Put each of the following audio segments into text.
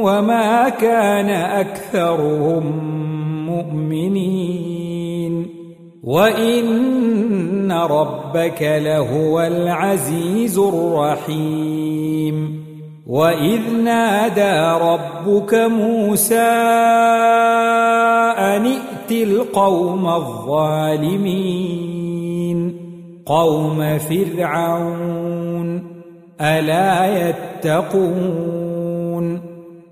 وما كان أكثرهم مؤمنين. وإن ربك لهو العزيز الرحيم. وإذ نادى ربك موسى أن ائت القوم الظالمين. قوم فرعون ألا يتقون؟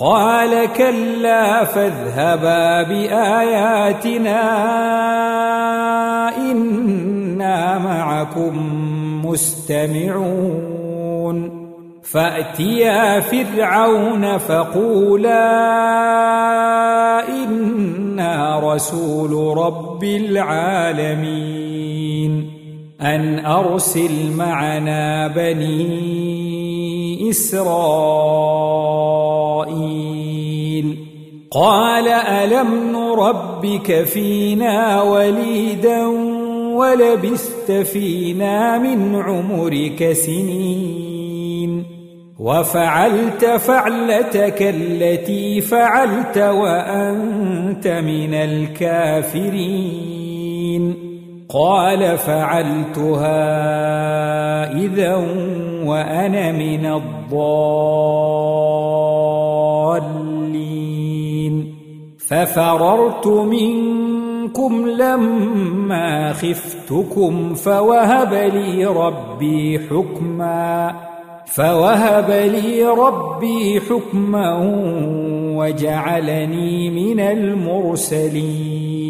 قال كلا فاذهبا بآياتنا إنا معكم مستمعون. فأتيا فرعون فقولا إنا رسول رب العالمين. أن أرسل معنا بني إسرائيل. قال ألم نربك فينا وليدا ولبثت فينا من عمرك سنين؟ وفعلت فعلتك التي فعلت وأنت من الكافرين. قال فعلتها إذا وأنا من الضالين. ففررت منكم لما خفتكم فوهب لي ربي حكما فوهب لي ربي حكما وجعلني من المرسلين.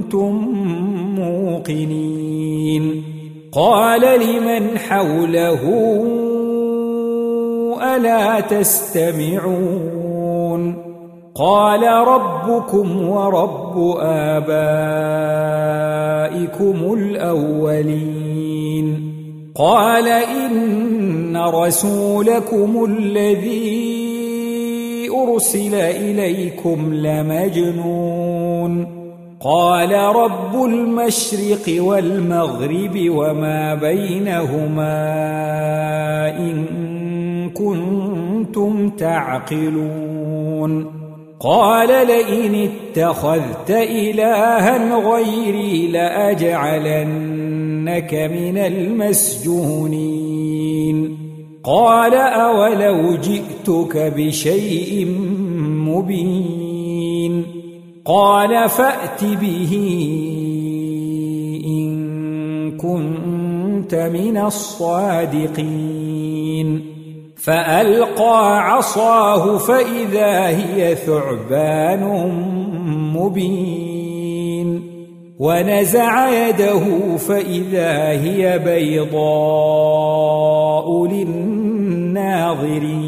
كنتم موقنين. قال لمن حوله ألا تستمعون؟ قال ربكم ورب آبائكم الأولين. قال إن رسولكم الذي أرسل إليكم لمجنون. قال رب المشرق والمغرب وما بينهما إن كنتم تعقلون. قال لئن اتخذت إلها غيري لأجعلنك من المسجونين. قال أولو جئتك بشيء مبين. قال فأت به إن كنت من الصادقين. فألقى عصاه فإذا هي ثعبان مبين. ونزع يده فإذا هي بيضاء للناظرين.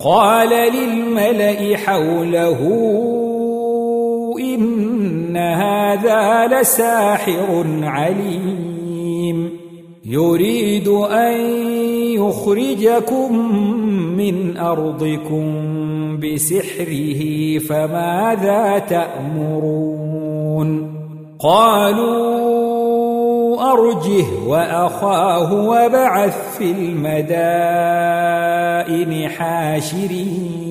قال للملأ حوله إن هذا لساحر عليم. يريد أن يخرجكم من أرضكم بسحره فماذا تأمرون؟ قالوا أرجه وأخاه وبعث في المدائن حاشرين.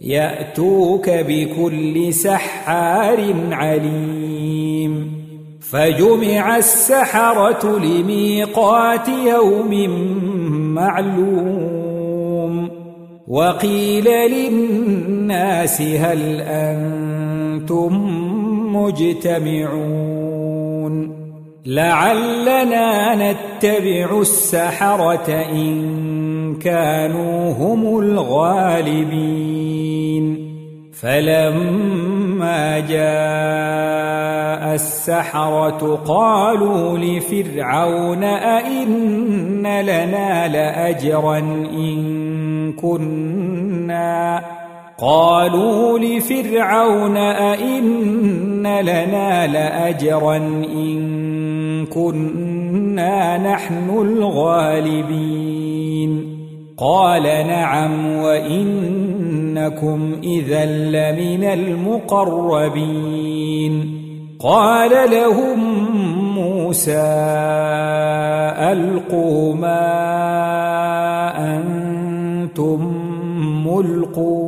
يأتوك بكل سحار عليم. فجمع السحرة لميقات يوم معلوم. وقيل للناس هل أنتم مجتمعون. لعلنا نتبع السحرة إن كانوا هم الغالبين. فلما جاء السحرة قالوا لفرعون أئن لنا لأجرا إن كنا؟ قالوا لفرعون أئن لنا لأجرا إن كنا نحن الغالبين. قال نعم وإنكم إذا لمن المقربين. قال لهم موسى ألقوا ما أنتم ملقون.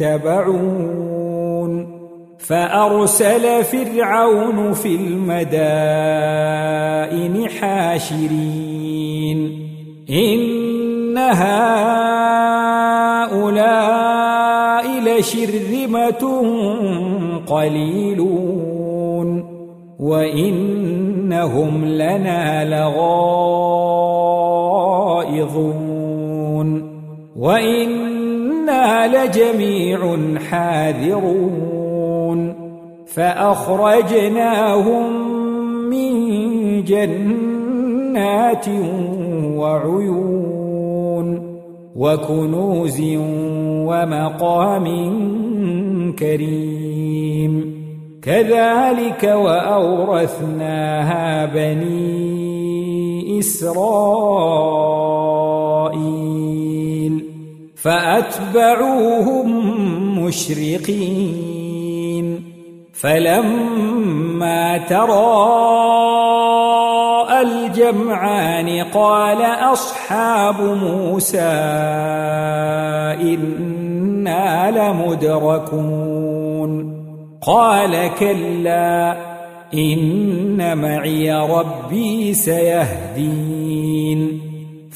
متبعون فأرسل فرعون في المدائن حاشرين. إن هؤلاء لشرذمة قليلون. وإنهم لنا لغائظون. وإنا لجميع حاذرون فأخرجناهم من جنات وعيون وكنوز ومقام كريم كذلك وأورثناها بني إسرائيل فأتبعوهم مشرقين. فلما تراءى الجمعان قال أصحاب موسى إنا لمدركون. قال كلا إن معي ربي سيهدين.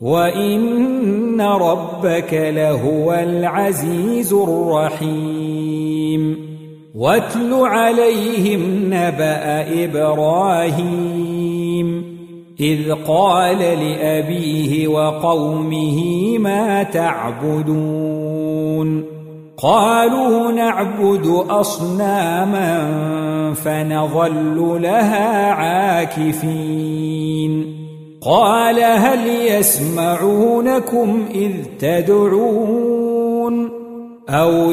وإن ربك لهو العزيز الرحيم واتل عليهم نبأ إبراهيم إذ قال لأبيه وقومه ما تعبدون قالوا نعبد أصناما فنظل لها عاكفين قال هل يسمعونكم إذ تدعون أو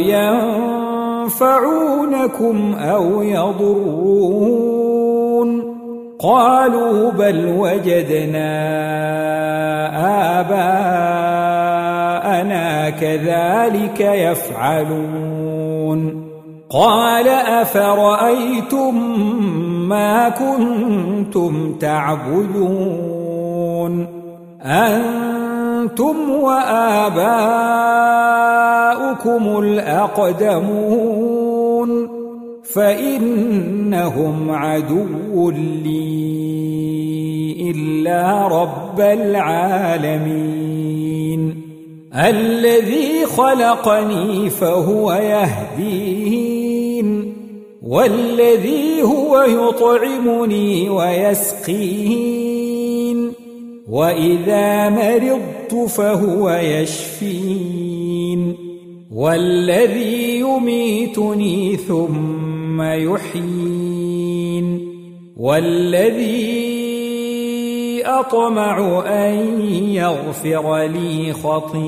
ينفعونكم أو يضرون قالوا بل وجدنا آباءنا كذلك يفعلون قال أفرأيتم ما كنتم تعبدون أنتم وآباؤكم الأقدمون فإنهم عدو لي إلا رب العالمين الذي خلقني فهو يهدين والذي هو يطعمني ويسقين وإذا مرضت فهو يشفين. والذي يميتني ثم يحيين. والذي أطمع أن يغفر لي خطيئتي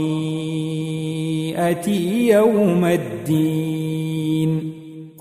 يوم الدين.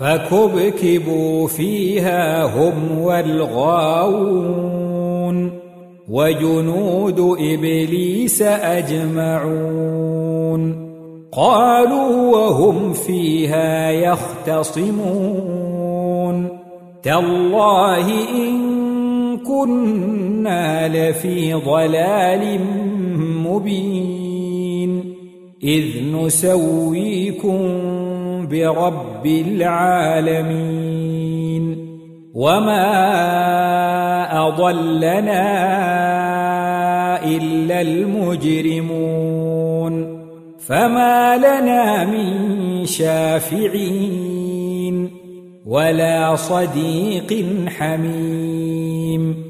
فكبكبوا فيها هم والغاوون وجنود إبليس أجمعون قالوا وهم فيها يختصمون تالله إن كنا لفي ضلال مبين إذ نسويكم برب العالمين وما أضلنا إلا المجرمون فما لنا من شافعين ولا صديق حميم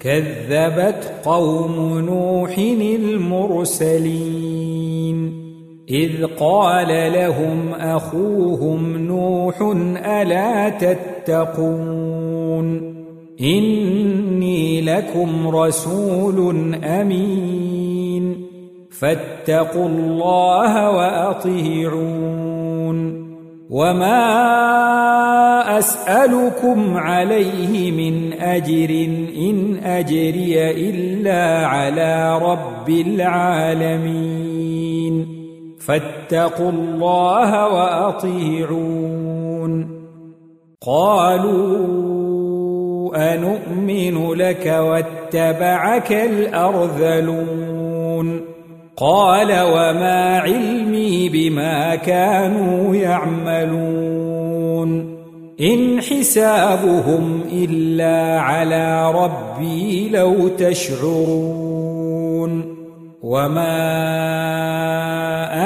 كذبت قوم نوح المرسلين. إذ قال لهم أخوهم نوح ألا تتقون؟ إني لكم رسول أمين. فاتقوا الله وأطيعون. وما أسألكم عليه من أجر إن أجري إلا على رب العالمين فاتقوا الله وأطيعون قالوا أنؤمن لك واتبعك الأرذلون قال وما علمي بما كانوا يعملون إن حسابهم إلا على ربي لو تشعرون وما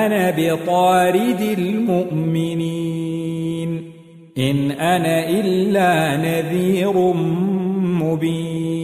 أنا بطارد المؤمنين إن أنا إلا نذير مبين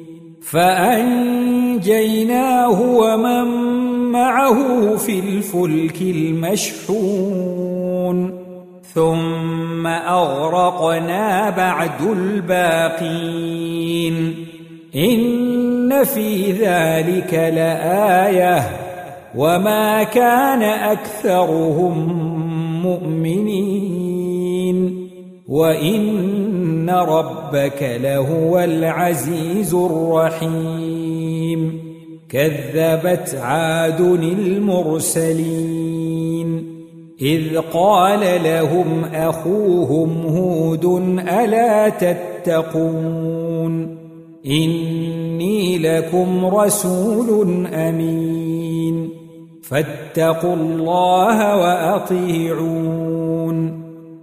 فأنجيناه ومن معه في الفلك المشحون. ثم أغرقنا بعد الباقين. إن في ذلك لآية. وما كان أكثرهم مؤمنين. وإن ربك لهو العزيز الرحيم كذبت عاد المرسلين إذ قال لهم أخوهم هود ألا تتقون إني لكم رسول أمين فاتقوا الله وأطيعون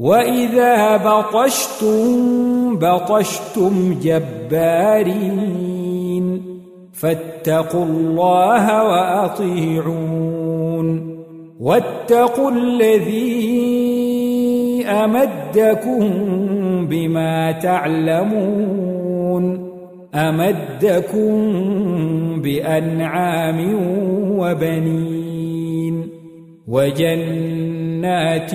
وإذا بطشتم بطشتم جبارين فاتقوا الله وأطيعون واتقوا الذي أمدكم بما تعلمون أمدكم بأنعام وبنين وجنات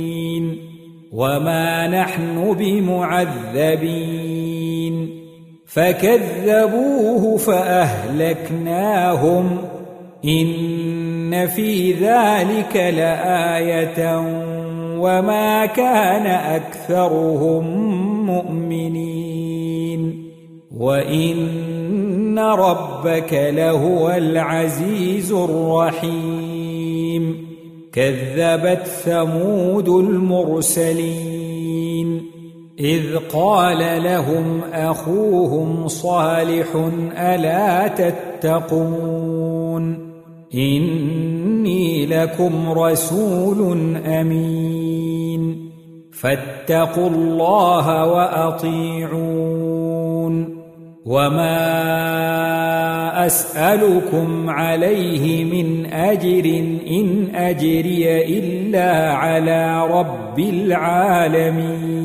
وما نحن بمعذبين فكذبوه فأهلكناهم إن في ذلك لآية وما كان أكثرهم مؤمنين وإن ربك لهو العزيز الرحيم كذبت ثمود المرسلين. إذ قال لهم أخوهم صالح ألا تتقون؟ إني لكم رسول أمين. فاتقوا الله وأطيعون. وما أسألكم عليه من أجر إن أجري إلا على رب العالمين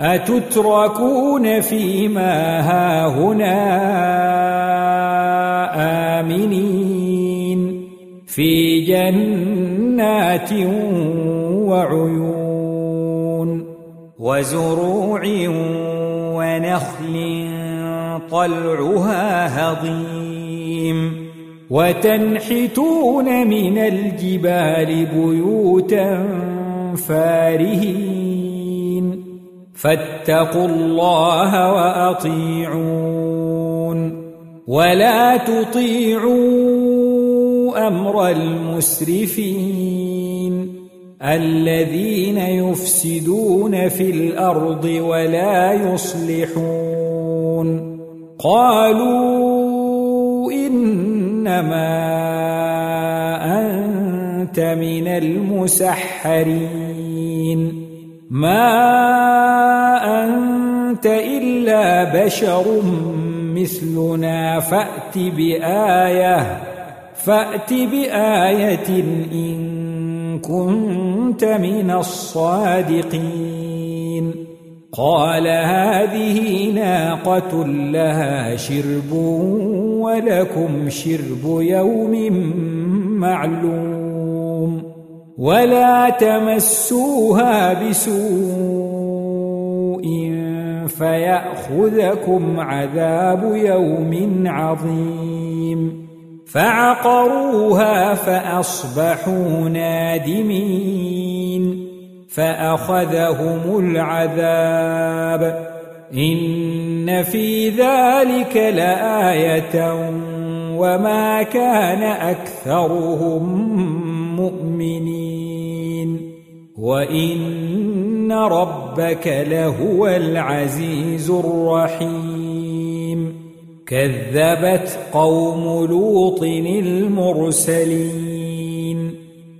أتتركون فيما هاهنا آمنين في جنات وعيون وزروع ونخل طلعها هضيم. وتنحتون من الجبال بيوتا فارهين. فاتقوا الله وأطيعون. ولا تطيعوا أمر المسرفين. الذين يفسدون في الأرض ولا يصلحون. قالوا إنما أنت من المسحرين. ما أنت إلا بشر مثلنا فأت بآية فأت بآية إن كنت من الصادقين. قال هذه ناقة لها شرب ولكم شرب يوم معلوم ولا تمسوها بسوء فيأخذكم عذاب يوم عظيم فعقروها فأصبحوا نادمين فأخذهم العذاب. إن في ذلك لآية وما كان أكثرهم مؤمنين. وإن ربك لهو العزيز الرحيم. كذبت قوم لوط المرسلين.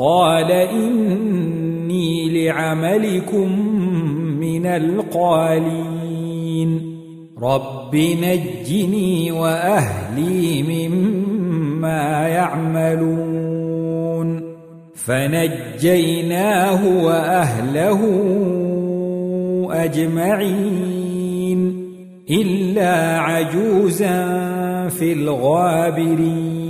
قال إني لعملكم من القالين. رب نجني وأهلي مما يعملون. فنجيناه وأهله أجمعين. إلا عجوزا في الغابرين.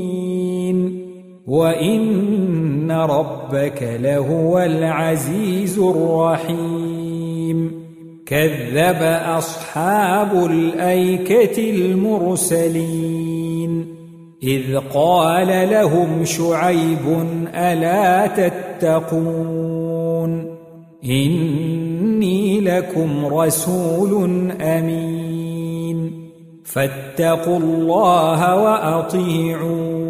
وإن ربك لهو العزيز الرحيم كذب أصحاب الأيكة المرسلين إذ قال لهم شعيب ألا تتقون إني لكم رسول أمين فاتقوا الله وأطيعون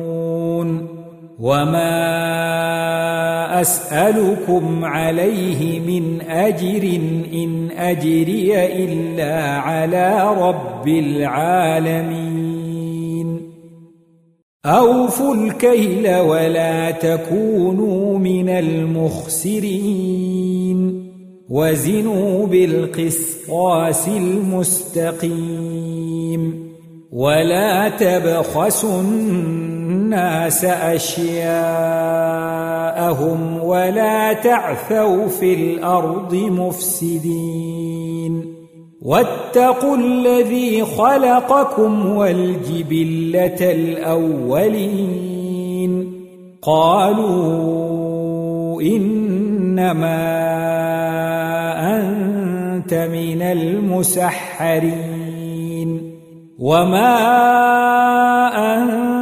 وما أسألكم عليه من أجر إن أجري إلا على رب العالمين أوفوا الكيل ولا تكونوا من المخسرين وزنوا بالقسطاس المستقيم ولا تبخسوا الناس أشياءهم ولا تعثوا في الأرض مفسدين. واتقوا الذي خلقكم والجبلة الأولين. قالوا إنما أنت من المسحرين. وما أنت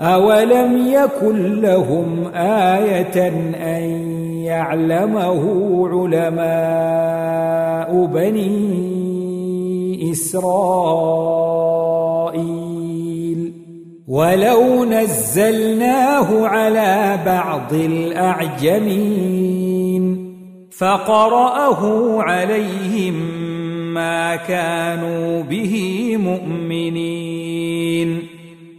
أولم يكن لهم آية أن يعلمه علماء بني إسرائيل ولو نزلناه على بعض الأعجمين فقرأه عليهم ما كانوا به مؤمنين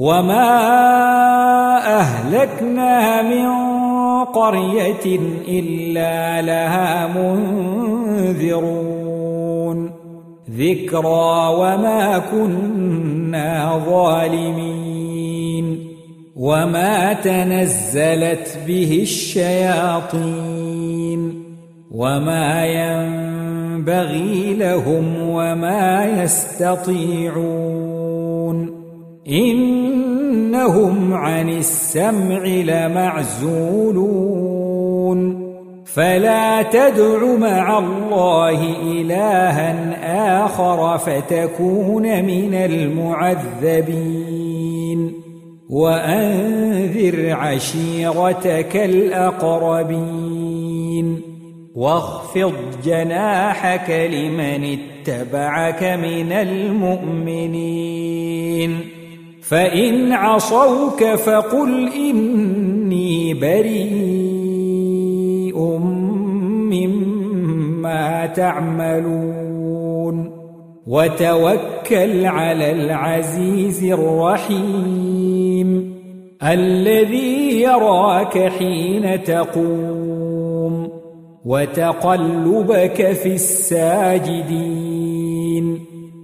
وما أهلكنا من قرية إلا لها منذرون ذكرى وما كنا ظالمين وما تنزلت به الشياطين وما ينبغي لهم وما يستطيعون إنهم عن السمع لمعزولون. فلا تدع مع الله إلها آخر فتكون من المعذبين. وأنذر عشيرتك الأقربين. واخفض جناحك لمن اتبعك من المؤمنين. فإن عصوك فقل إني بريء مما تعملون وتوكل على العزيز الرحيم الذي يراك حين تقوم وتقلبك في الساجدين